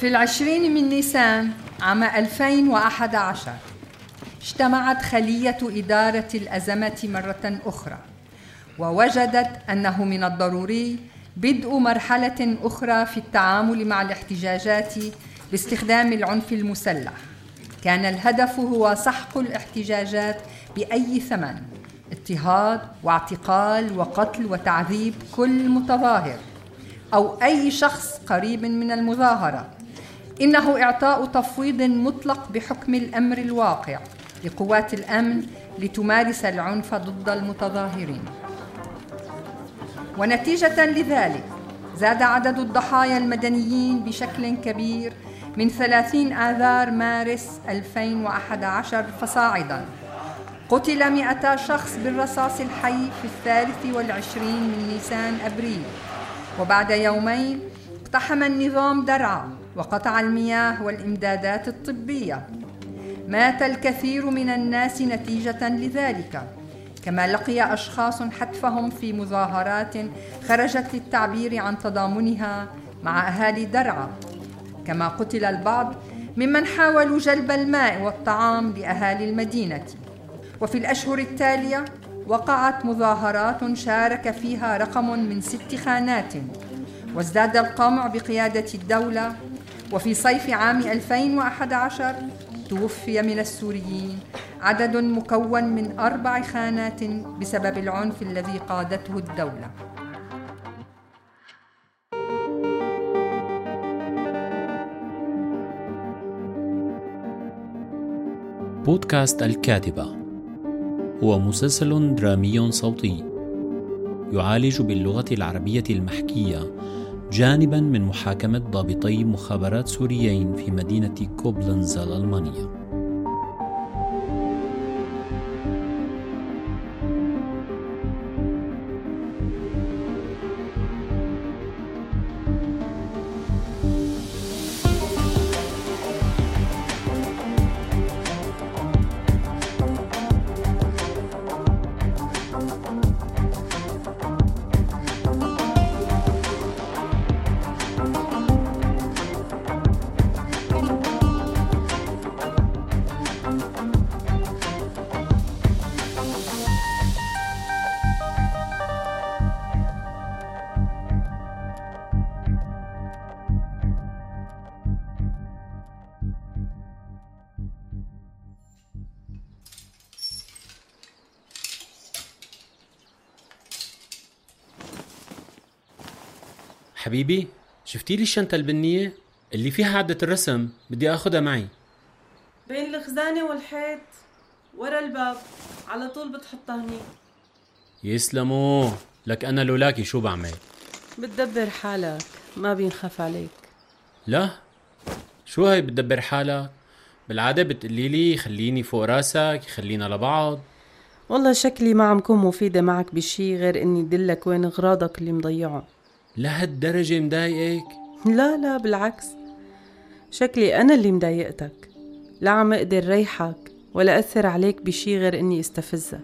في العشرين من نيسان عام 2011 اجتمعت خلية إدارة الأزمة مرة أخرى ووجدت أنه من الضروري بدء مرحلة أخرى في التعامل مع الاحتجاجات باستخدام العنف المسلح. كان الهدف هو سحق الاحتجاجات بأي ثمن اضطهاد واعتقال وقتل وتعذيب كل متظاهر أو أي شخص قريب من المظاهرة. إنه إعطاء تفويض مطلق بحكم الأمر الواقع لقوات الأمن لتمارس العنف ضد المتظاهرين. ونتيجة لذلك زاد عدد الضحايا المدنيين بشكل كبير من 30 آذار مارس 2011 فصاعدا. قتل 200 شخص بالرصاص الحي في الثالث والعشرين من نيسان أبريل. وبعد يومين اقتحم النظام درعا وقطع المياه والإمدادات الطبية. مات الكثير من الناس نتيجة لذلك. كما لقي أشخاص حتفهم في مظاهرات خرجت للتعبير عن تضامنها مع أهالي درعا كما قتل البعض ممن حاولوا جلب الماء والطعام لأهالي المدينة. وفي الأشهر التالية وقعت مظاهرات شارك فيها رقم من ست خانات. وازداد القمع بقيادة الدولة. وفي صيف عام 2011 توفي من السوريين عدد مكون من أربع خانات بسبب العنف الذي قادته الدولة. بودكاست الكاتبة. هو مسلسل درامي صوتي يعالج باللغة العربية المحكية جانبا من محاكمة ضابطي مخابرات سوريين في مدينة كوبلنز الألمانية حبيبي شفتي لي الشنطة البنية اللي فيها عدة الرسم؟ بدي آخذها معي. بين الخزانة والحيط ورا الباب على طول بتحطها هني. يسلموا لك أنا لولاكي شو بعمل؟ بتدبر حالك ما بينخاف عليك. لا؟ شو هاي بتدبر حالك؟ بالعادة بتقولي لي خليني فوق راسك خلينا لبعض. والله شكلي ما عم كون مفيدة معك بشي غير إني دلك وين أغراضك اللي مضيعهم لهالدرجة مضايقك؟ لا لا بالعكس. شكلي أنا اللي مضايقتك. لا عم أقدر ريحك ولا أثر عليك بشي غير إني استفزك.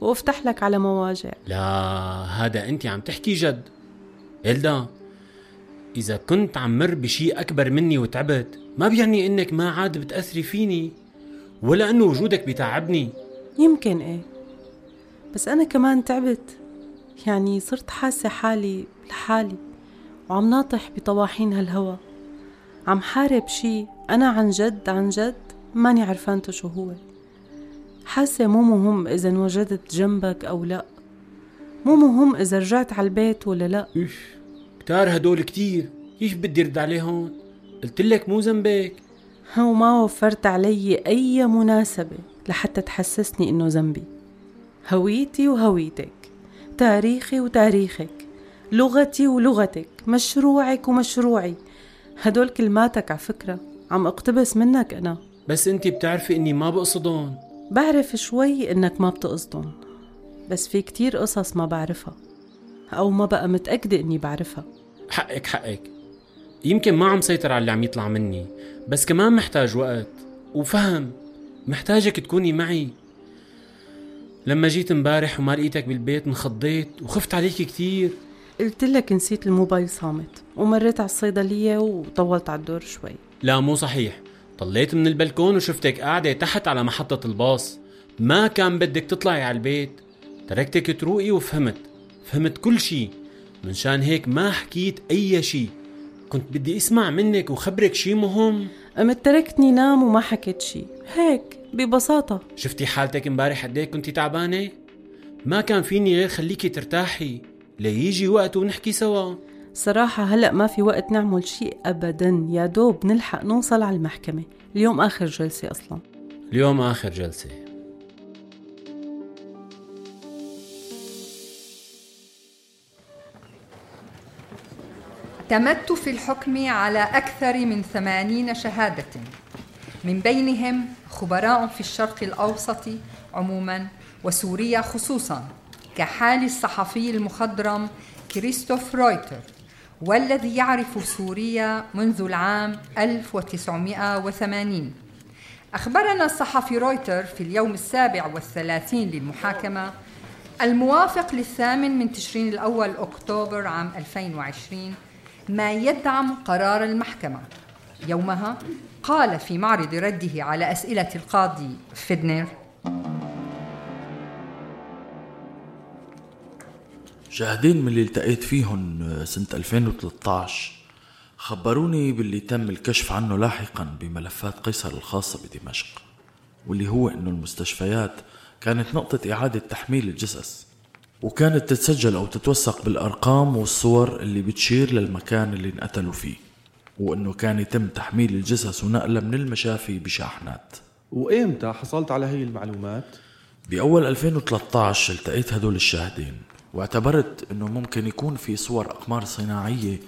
وأفتح لك على مواجع. لا هذا أنت عم تحكي جد. إلدا إذا كنت عم مر بشي أكبر مني وتعبت ما بيعني إنك ما عاد بتأثري فيني ولا إنه وجودك بيتعبني يمكن إيه. بس أنا كمان تعبت. يعني صرت حاسة حالي لحالي وعم ناطح بطواحين هالهوا. عم حارب شي أنا عن جد عن جد ماني عرفانته شو هو. حاسة مو مهم إذا انوجدت جنبك أو لا. مو مهم إذا رجعت على البيت ولا لا. إيش؟ كتار هدول كتير. كيف بدي رد عليهم؟ قلت لك مو ذنبك. هو ما وفرت علي أي مناسبة لحتى تحسسني إنه ذنبي. هويتي وهويتك. تاريخي وتاريخك لغتي ولغتك مشروعك ومشروعي. هدول كلماتك على فكرة عم اقتبس منك أنا. بس انت بتعرفي إني ما بقصدهم. بعرف شوي إنك ما بتقصدهم بس في كتير قصص ما بعرفها أو ما بقى متأكدة إني بعرفها. حقك حقك. يمكن ما عم سيطر على اللي عم يطلع مني بس كمان محتاج وقت وفهم. محتاجك تكوني معي. لما جيت امبارح وما لقيتك بالبيت انخضيت وخفت عليك كتير. قلت لك نسيت الموبايل صامت ومريت على الصيدلية وطولت على الدور شوي. لا مو صحيح. طليت من البلكون وشفتك قاعدة تحت على محطة الباص. ما كان بدك تطلعي على البيت. تركتك تروقي وفهمت. فهمت كل شي. من شان هيك ما حكيت أي شي. كنت بدي أسمع منك وخبرك شي مهم. قمت تركتني نام وما حكيت شي. هيك. ببساطة. شفتي حالتك امبارح قد إيه كنتي تعبانة؟ ما كان فيني غير خليكي ترتاحي ليجي وقت ونحكي سوا. صراحة هلأ ما في وقت نعمل شيء أبدا يا دوب نلحق نوصل على المحكمة. اليوم آخر جلسة أصلا. اليوم آخر جلسة. اعتمدت في الحكم على أكثر من ثمانين شهادة. من بينهم خبراء في الشرق الأوسط عموما وسوريا خصوصا كحال الصحفي المخضرم كريستوف رويتر والذي يعرف سوريا منذ العام 1980 أخبرنا الصحفي رويتر في اليوم السابع والثلاثين للمحاكمة الموافق للثامن من تشرين الأول أكتوبر عام 2020 ما يدعم قرار المحكمة. يومها قال في معرض رده على أسئلة القاضي فيدنر شاهدين من اللي التقيت فيهم سنة 2013 خبروني باللي تم الكشف عنه لاحقا بملفات قيصر الخاصة بدمشق واللي هو إنه المستشفيات كانت نقطة إعادة تحميل الجثث وكانت تتسجل أو تتوثق بالأرقام والصور اللي بتشير للمكان اللي انقتلوا فيه. وإنه كان يتم تحميل الجثث ونقلها من المشافي بشاحنات وإمتى حصلت على هي المعلومات؟ بأول 2013 التقيت هدول الشاهدين واعتبرت إنه ممكن يكون في صور أقمار صناعية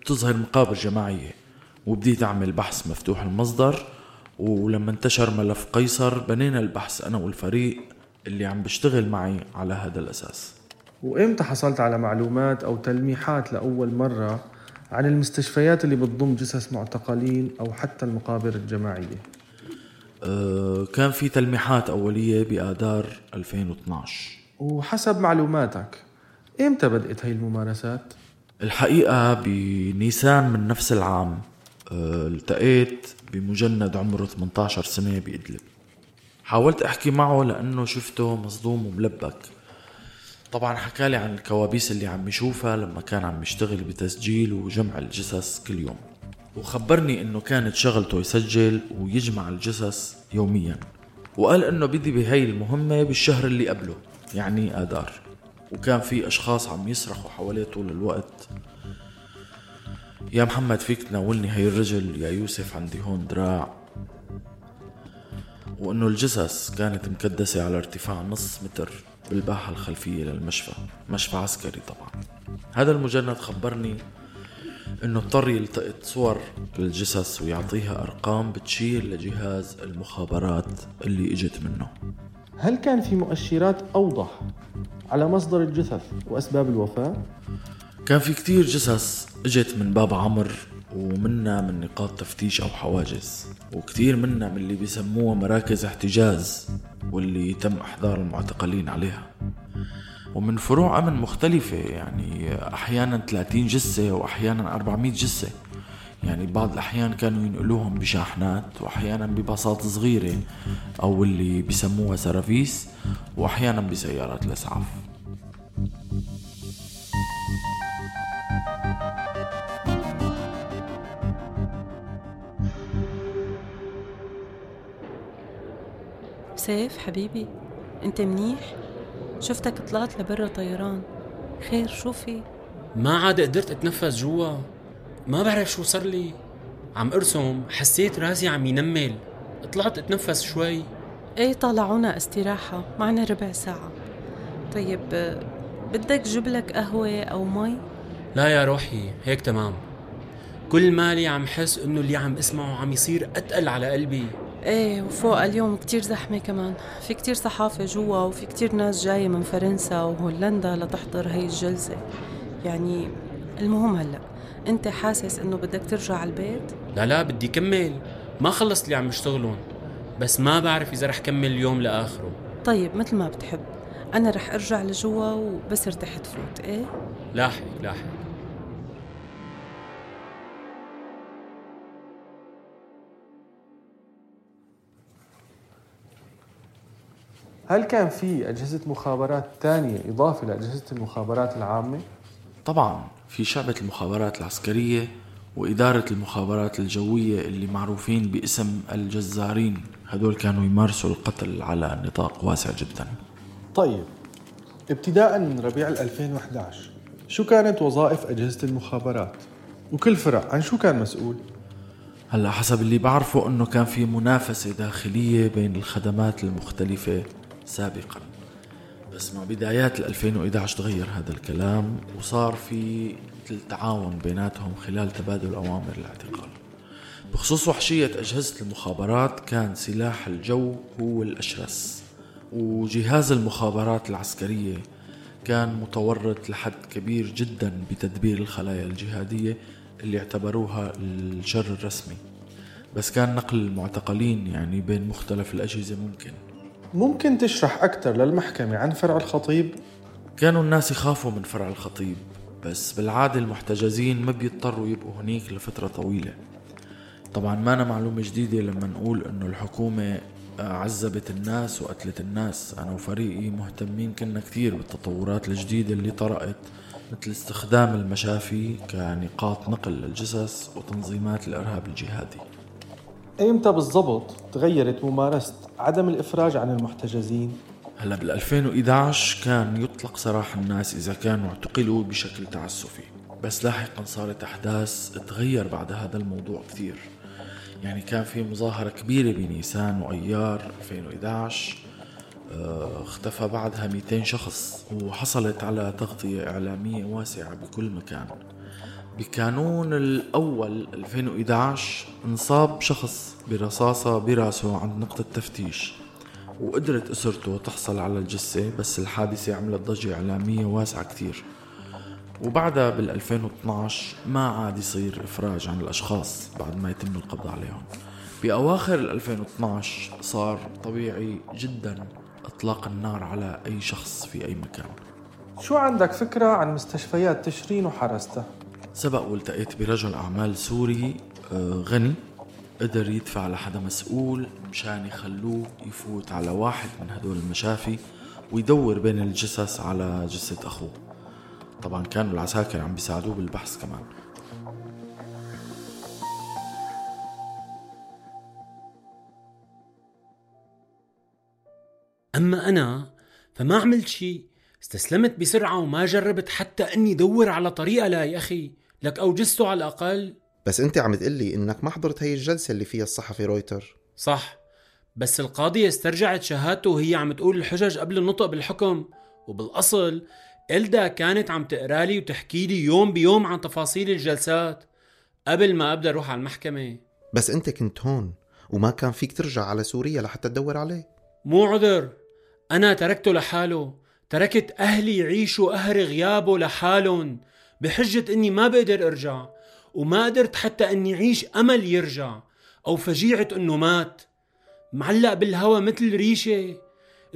بتظهر مقابر جماعية وبديت أعمل بحث مفتوح المصدر ولما انتشر ملف قيصر بنينا البحث أنا والفريق اللي عم بشتغل معي على هذا الأساس وإمتى حصلت على معلومات أو تلميحات لأول مرة عن المستشفيات اللي بتضم جثث معتقلين أو حتى المقابر الجماعية؟ أه كان في تلميحات أولية بآذار 2012 وحسب معلوماتك إمتى بدأت هاي الممارسات؟ الحقيقة بنيسان من نفس العام أه التقيت بمجند عمره 18 سنة بإدلب حاولت أحكي معه لأنه شفته مصدوم وملبك طبعا حكالي عن الكوابيس اللي عم يشوفها لما كان عم يشتغل بتسجيل وجمع الجثث كل يوم. وخبرني إنه كانت شغلته يسجل ويجمع الجثث يوميا. وقال إنه بدي بهي المهمة بالشهر اللي قبله يعني آذار. وكان في أشخاص عم يصرخوا حواليه طول الوقت. يا محمد فيك تناولني هي الرجل يا يوسف عندي هون دراع. وإنه الجثث كانت مكدسة على ارتفاع نص متر. بالباحة الخلفية للمشفى مشفى عسكري طبعا. هذا المجند خبرني إنه اضطر يلتقط صور للجثث ويعطيها أرقام بتشير لجهاز المخابرات اللي إجت منه. هل كان في مؤشرات أوضح على مصدر الجثث وأسباب الوفاة؟ كان في كتير جثث إجت من باب عمر ومنا من نقاط تفتيش أو حواجز وكتير منا من اللي بيسموها مراكز احتجاز. واللي تم إحضار المعتقلين عليها. ومن فروع أمن مختلفة يعني أحيانا 30 جثة وأحيانا 400 جثة. يعني بعض الأحيان كانوا ينقلوهم بشاحنات وأحيانا بباصات صغيرة أو اللي بيسموها سرافيس وأحيانا بسيارات الإسعاف. سيف حبيبي انت منيح؟ شفتك طلعت لبرا طيران. خير شو في ما عاد قدرت اتنفس جوا. ما بعرف شو صار لي. عم ارسم حسيت راسي عم ينمل. طلعت اتنفس شوي. إيه طالعونا استراحة معنا ربع ساعة. طيب بدك جيب لك قهوة أو مي؟ لا يا روحي هيك تمام. كل مالي عم حس إنه اللي عم اسمعه عم يصير أتقل على قلبي. إيه وفوق اليوم كتير زحمة كمان. في كتير صحافة جوا وفي كتير ناس جاية من فرنسا وهولندا لتحضر هي الجلسة. يعني المهم هلأ أنت حاسس إنه بدك ترجع على البيت؟ لا لا بدي كمل. ما خلصت اللي عم اشتغلون بس ما بعرف إذا رح كمل اليوم لآخره. طيب مثل ما بتحب. أنا رح أرجع لجوا وبس ارتحت فوت إيه؟ لاحق لاحق. هل كان في أجهزة مخابرات تانية إضافة لأجهزة المخابرات العامة؟ طبعا في شعبة المخابرات العسكرية وإدارة المخابرات الجوية اللي معروفين باسم الجزارين هدول كانوا يمارسوا القتل على نطاق واسع جدا طيب ابتداء من ربيع 2011 شو كانت وظائف أجهزة المخابرات؟ وكل فرع عن شو كان مسؤول؟ هلأ حسب اللي بعرفه إنه كان في منافسة داخلية بين الخدمات المختلفة سابقا. بس مع بدايات 2011 تغير هذا الكلام وصار في مثل تعاون بيناتهم خلال تبادل أوامر الاعتقال. بخصوص وحشية أجهزة المخابرات كان سلاح الجو هو الأشرس وجهاز المخابرات العسكرية كان متورط لحد كبير جدا بتدبير الخلايا الجهادية اللي اعتبروها الشر الرسمي. بس كان نقل المعتقلين يعني بين مختلف الأجهزة ممكن. ممكن تشرح أكثر للمحكمة عن فرع الخطيب؟ كانوا الناس يخافوا من فرع الخطيب بس بالعادة المحتجزين ما بيضطروا يبقوا هنيك لفترة طويلة. طبعا ما أنا معلومة جديدة لما نقول إنه الحكومة عذبت الناس وقتلت الناس. أنا وفريقي مهتمين كنا كثير بالتطورات الجديدة اللي طرأت مثل استخدام المشافي كنقاط نقل للجثث وتنظيمات الإرهاب الجهادي. ايمتى بالضبط تغيرت ممارسة عدم الإفراج عن المحتجزين؟ هلا بال 2011 كان يطلق سراح الناس إذا كانوا اعتقلوا بشكل تعسفي. بس لاحقا صارت أحداث تغير بعد هذا الموضوع كثير. يعني كان في مظاهرة كبيرة بنيسان وأيار 2011 آه، اختفى بعدها 200 شخص وحصلت على تغطية إعلامية واسعة بكل مكان. بكانون الأول 2011 انصاب شخص برصاصة براسه عند نقطة تفتيش وقدرت أسرته تحصل على الجثة بس الحادثة عملت ضجة إعلامية واسعة كتير. وبعدها بال 2012 ما عاد يصير إفراج عن الأشخاص بعد ما يتم القبض عليهم. بأواخر 2012 صار طبيعي جدا إطلاق النار على أي شخص في أي مكان. شو عندك فكرة عن مستشفيات تشرين وحرسته؟ سبق والتقيت برجل أعمال سوري آه، غني قدر يدفع لحدا مسؤول مشان يخلوه يفوت على واحد من هدول المشافي ويدور بين الجثث على جثة أخوه. طبعا كانوا العساكر عم بيساعدوه بالبحث كمان. أما أنا فما عملت شيء استسلمت بسرعة وما جربت حتى أني دور على طريقة لا يا أخي. لك أوجزته على الأقل. بس أنت عم تقلي إنك ما حضرت هي الجلسة اللي فيها الصحفي رويتر. صح. بس القاضية استرجعت شهادته وهي عم تقول الحجج قبل النطق بالحكم. وبالأصل إلدا كانت عم تقرالي وتحكي لي يوم بيوم عن تفاصيل الجلسات قبل ما أبدأ أروح على المحكمة. بس أنت كنت هون وما كان فيك ترجع على سوريا لحتى تدور عليه. مو عذر. أنا تركته لحاله. تركت أهلي يعيشوا قهر غيابه لحالهم. بحجة إني ما بقدر أرجع وما قدرت حتى إني أعيش أمل يرجع أو فجيعة إنه مات. معلق بالهوا مثل ريشة.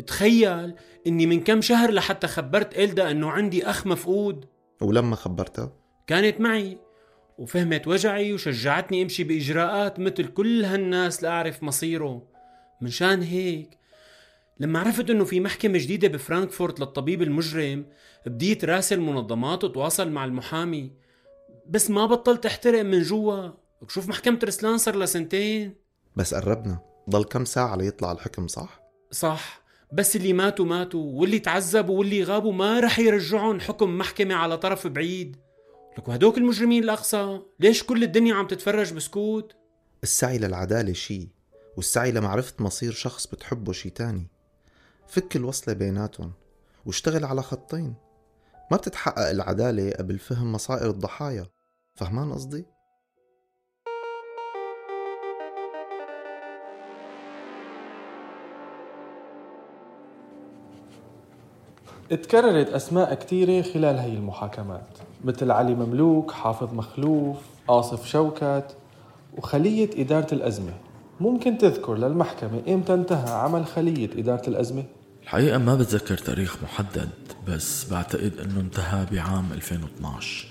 تخيل إني من كم شهر لحتى خبرت إلدا إنه عندي أخ مفقود. ولما خبرتها كانت معي وفهمت وجعي وشجعتني أمشي بإجراءات مثل كل هالناس لأعرف مصيره. منشان هيك لما عرفت إنه في محكمة جديدة بفرانكفورت للطبيب المجرم بديت راسل منظمات وتواصل مع المحامي. بس ما بطلت احترق من جوا. شوف محكمة رسلان صار لها سنتين بس قربنا. ضل كم ساعة ليطلع الحكم صح؟ صح. بس اللي ماتوا ماتوا. واللي تعذبوا واللي غابوا ما رح يرجعون حكم محكمة على طرف بعيد. لك وهدوك المجرمين الأقصى ليش كل الدنيا عم تتفرج بسكوت؟ السعي للعدالة شي والسعي لمعرفة مصير شخص بتحبه شي تاني. فك الوصلة بيناتهم واشتغل على خطين ما بتتحقق العدالة قبل فهم مصائر الضحايا فهمان قصدي؟ اتكررت أسماء كثيرة خلال هي المحاكمات مثل علي مملوك، حافظ مخلوف، آصف شوكت وخلية إدارة الأزمة ممكن تذكر للمحكمة إمتى انتهى عمل خلية إدارة الأزمة؟ الحقيقة ما بتذكر تاريخ محدد بس بعتقد إنه انتهى بعام 2012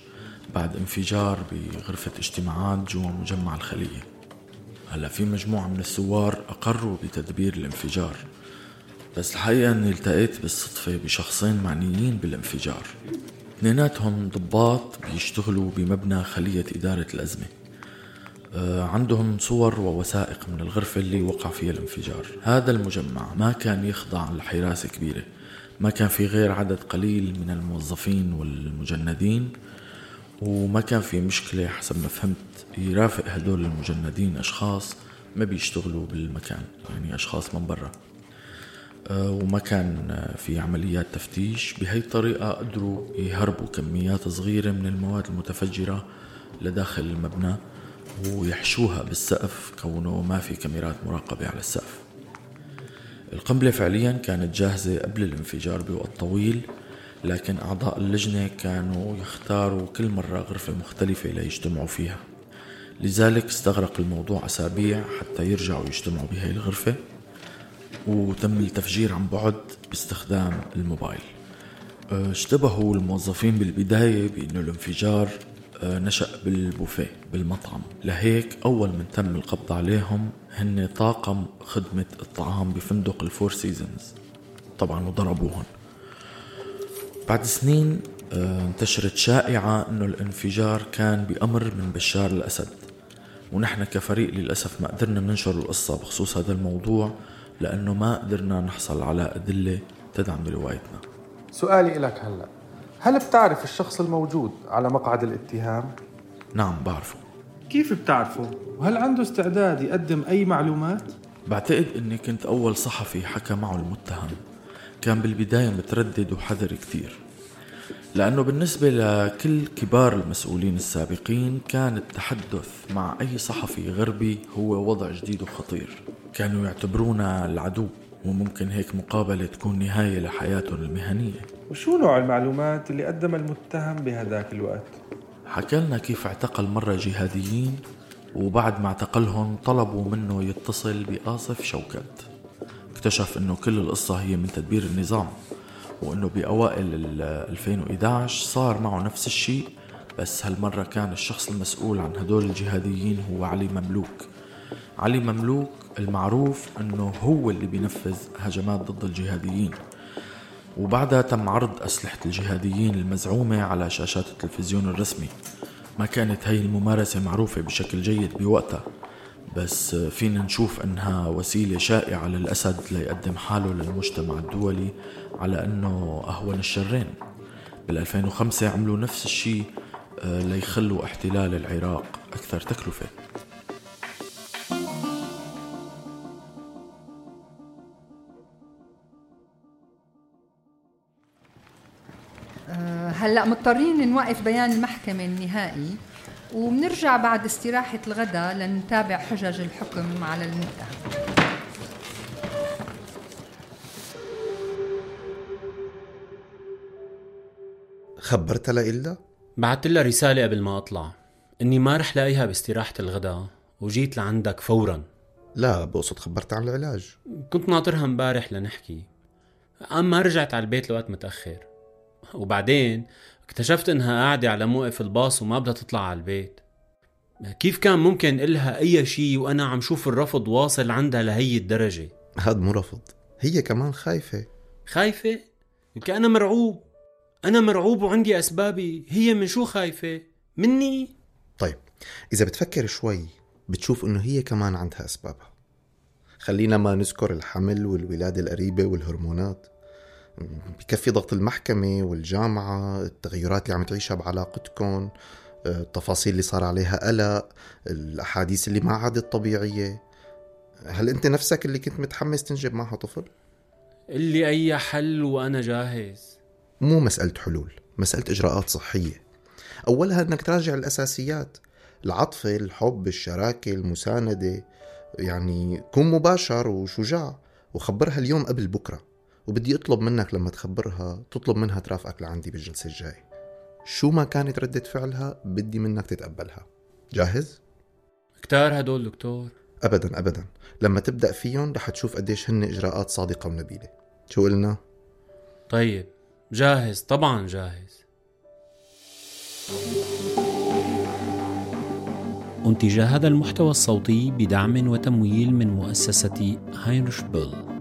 بعد انفجار بغرفة اجتماعات جوا مجمع الخلية. هلا في مجموعة من الثوار أقروا بتدبير الانفجار بس الحقيقة أني التقيت بالصدفة بشخصين معنيين بالانفجار. اثنيناتهم ضباط بيشتغلوا بمبنى خلية إدارة الأزمة. عندهم صور ووثائق من الغرفة اللي وقع فيها الانفجار. هذا المجمع ما كان يخضع لحراسة كبيرة ما كان في غير عدد قليل من الموظفين والمجندين وما كان في مشكلة حسب ما فهمت يرافق هدول المجندين أشخاص ما بيشتغلوا بالمكان يعني أشخاص من برا. آه، وما كان في عمليات تفتيش. بهي الطريقة قدروا يهربوا كميات صغيرة من المواد المتفجرة لداخل المبنى. ويحشوها بالسقف كونه ما في كاميرات مراقبة على السقف. القنبلة فعليا كانت جاهزة قبل الانفجار بوقت طويل لكن أعضاء اللجنة كانوا يختاروا كل مرة غرفة مختلفة ليجتمعوا فيها. لذلك استغرق الموضوع أسابيع حتى يرجعوا يجتمعوا بهي الغرفة وتم التفجير عن بعد باستخدام الموبايل. اشتبهوا الموظفين بالبداية بأنه الانفجار نشأ بالبوفيه بالمطعم. لهيك أول من تم القبض عليهم هن طاقم خدمة الطعام بفندق الفور سيزونز. طبعا وضربوهم بعد سنين أه، انتشرت شائعة أنه الانفجار كان بأمر من بشار الأسد. ونحن كفريق للأسف ما قدرنا ننشر القصة بخصوص هذا الموضوع لأنه ما قدرنا نحصل على أدلة تدعم روايتنا. سؤالي لك هلأ. هل بتعرف الشخص الموجود على مقعد الاتهام؟ نعم بعرفه كيف بتعرفه؟ وهل عنده استعداد يقدم أي معلومات؟ بعتقد إني كنت أول صحفي حكى معه المتهم كان بالبداية متردد وحذر كثير لأنه بالنسبة لكل كبار المسؤولين السابقين كان التحدث مع أي صحفي غربي هو وضع جديد وخطير كانوا يعتبرونا العدو وممكن هيك مقابلة تكون نهاية لحياتهم المهنية وشو نوع المعلومات اللي قدم المتهم بهداك الوقت؟ حكى لنا كيف اعتقل مرة جهاديين وبعد ما اعتقلهم طلبوا منه يتصل بآصف شوكت. اكتشف إنه كل القصة هي من تدبير النظام وإنه بأوائل 2011 صار معه نفس الشيء بس هالمرة كان الشخص المسؤول عن هدول الجهاديين هو علي مملوك. علي مملوك المعروف إنه هو اللي بينفذ هجمات ضد الجهاديين. وبعدها تم عرض أسلحة الجهاديين المزعومة على شاشات التلفزيون الرسمي. ما كانت هي الممارسة معروفة بشكل جيد بوقتها بس فينا نشوف إنها وسيلة شائعة للأسد ليقدم حاله للمجتمع الدولي على إنه أهون الشرين. بال 2005 عملوا نفس الشيء آه، ليخلوا احتلال العراق أكثر تكلفة. هلا مضطرين نوقف بيان المحكمة النهائي وبنرجع بعد استراحة الغداء لنتابع حجج الحكم على المتهم خبرتها لإلدا؟ بعت لها رسالة قبل ما أطلع. إني ما رح لاقيها باستراحة الغداء وجيت لعندك فورا. لا بقصد خبرتها عن العلاج. كنت ناطرها امبارح لنحكي. قام ما رجعت على البيت لوقت متأخر. وبعدين اكتشفت إنها قاعدة على موقف الباص وما بدها تطلع على البيت. كيف كان ممكن إلها أي شيء وأنا عم شوف الرفض واصل عندها لهي الدرجة؟ هاد مو رفض هي كمان خايفة. خايفة؟ يمكن أنا مرعوب. أنا مرعوب وعندي أسبابي. هي من شو خايفة؟ مني؟ طيب إذا بتفكر شوي بتشوف إنه هي كمان عندها أسبابها. خلينا ما نذكر الحمل والولادة القريبة والهرمونات. بكفي ضغط المحكمة والجامعة التغيرات اللي عم تعيشها بعلاقتكم التفاصيل اللي صار عليها قلق الأحاديث اللي ما عادت طبيعية. هل أنت نفسك اللي كنت متحمس تنجب معها طفل؟ اللي أي حل وأنا جاهز. مو مسألة حلول مسألة إجراءات صحية. أولها أنك تراجع الأساسيات العطفة الحب الشراكة المساندة. يعني كن مباشر وشجاع وخبرها اليوم قبل بكرة. وبدي أطلب منك لما تخبرها تطلب منها ترافقك لعندي بالجلسة الجاي. شو ما كانت ردة فعلها بدي منك تتقبلها. جاهز؟ كتار هدول دكتور. أبدا أبدا. لما تبدأ فيهم رح تشوف قديش هن إجراءات صادقة ونبيلة. شو قلنا؟ طيب جاهز. طبعا جاهز. أنتج هذا المحتوى الصوتي بدعم وتمويل من مؤسسة هاينرش بيل.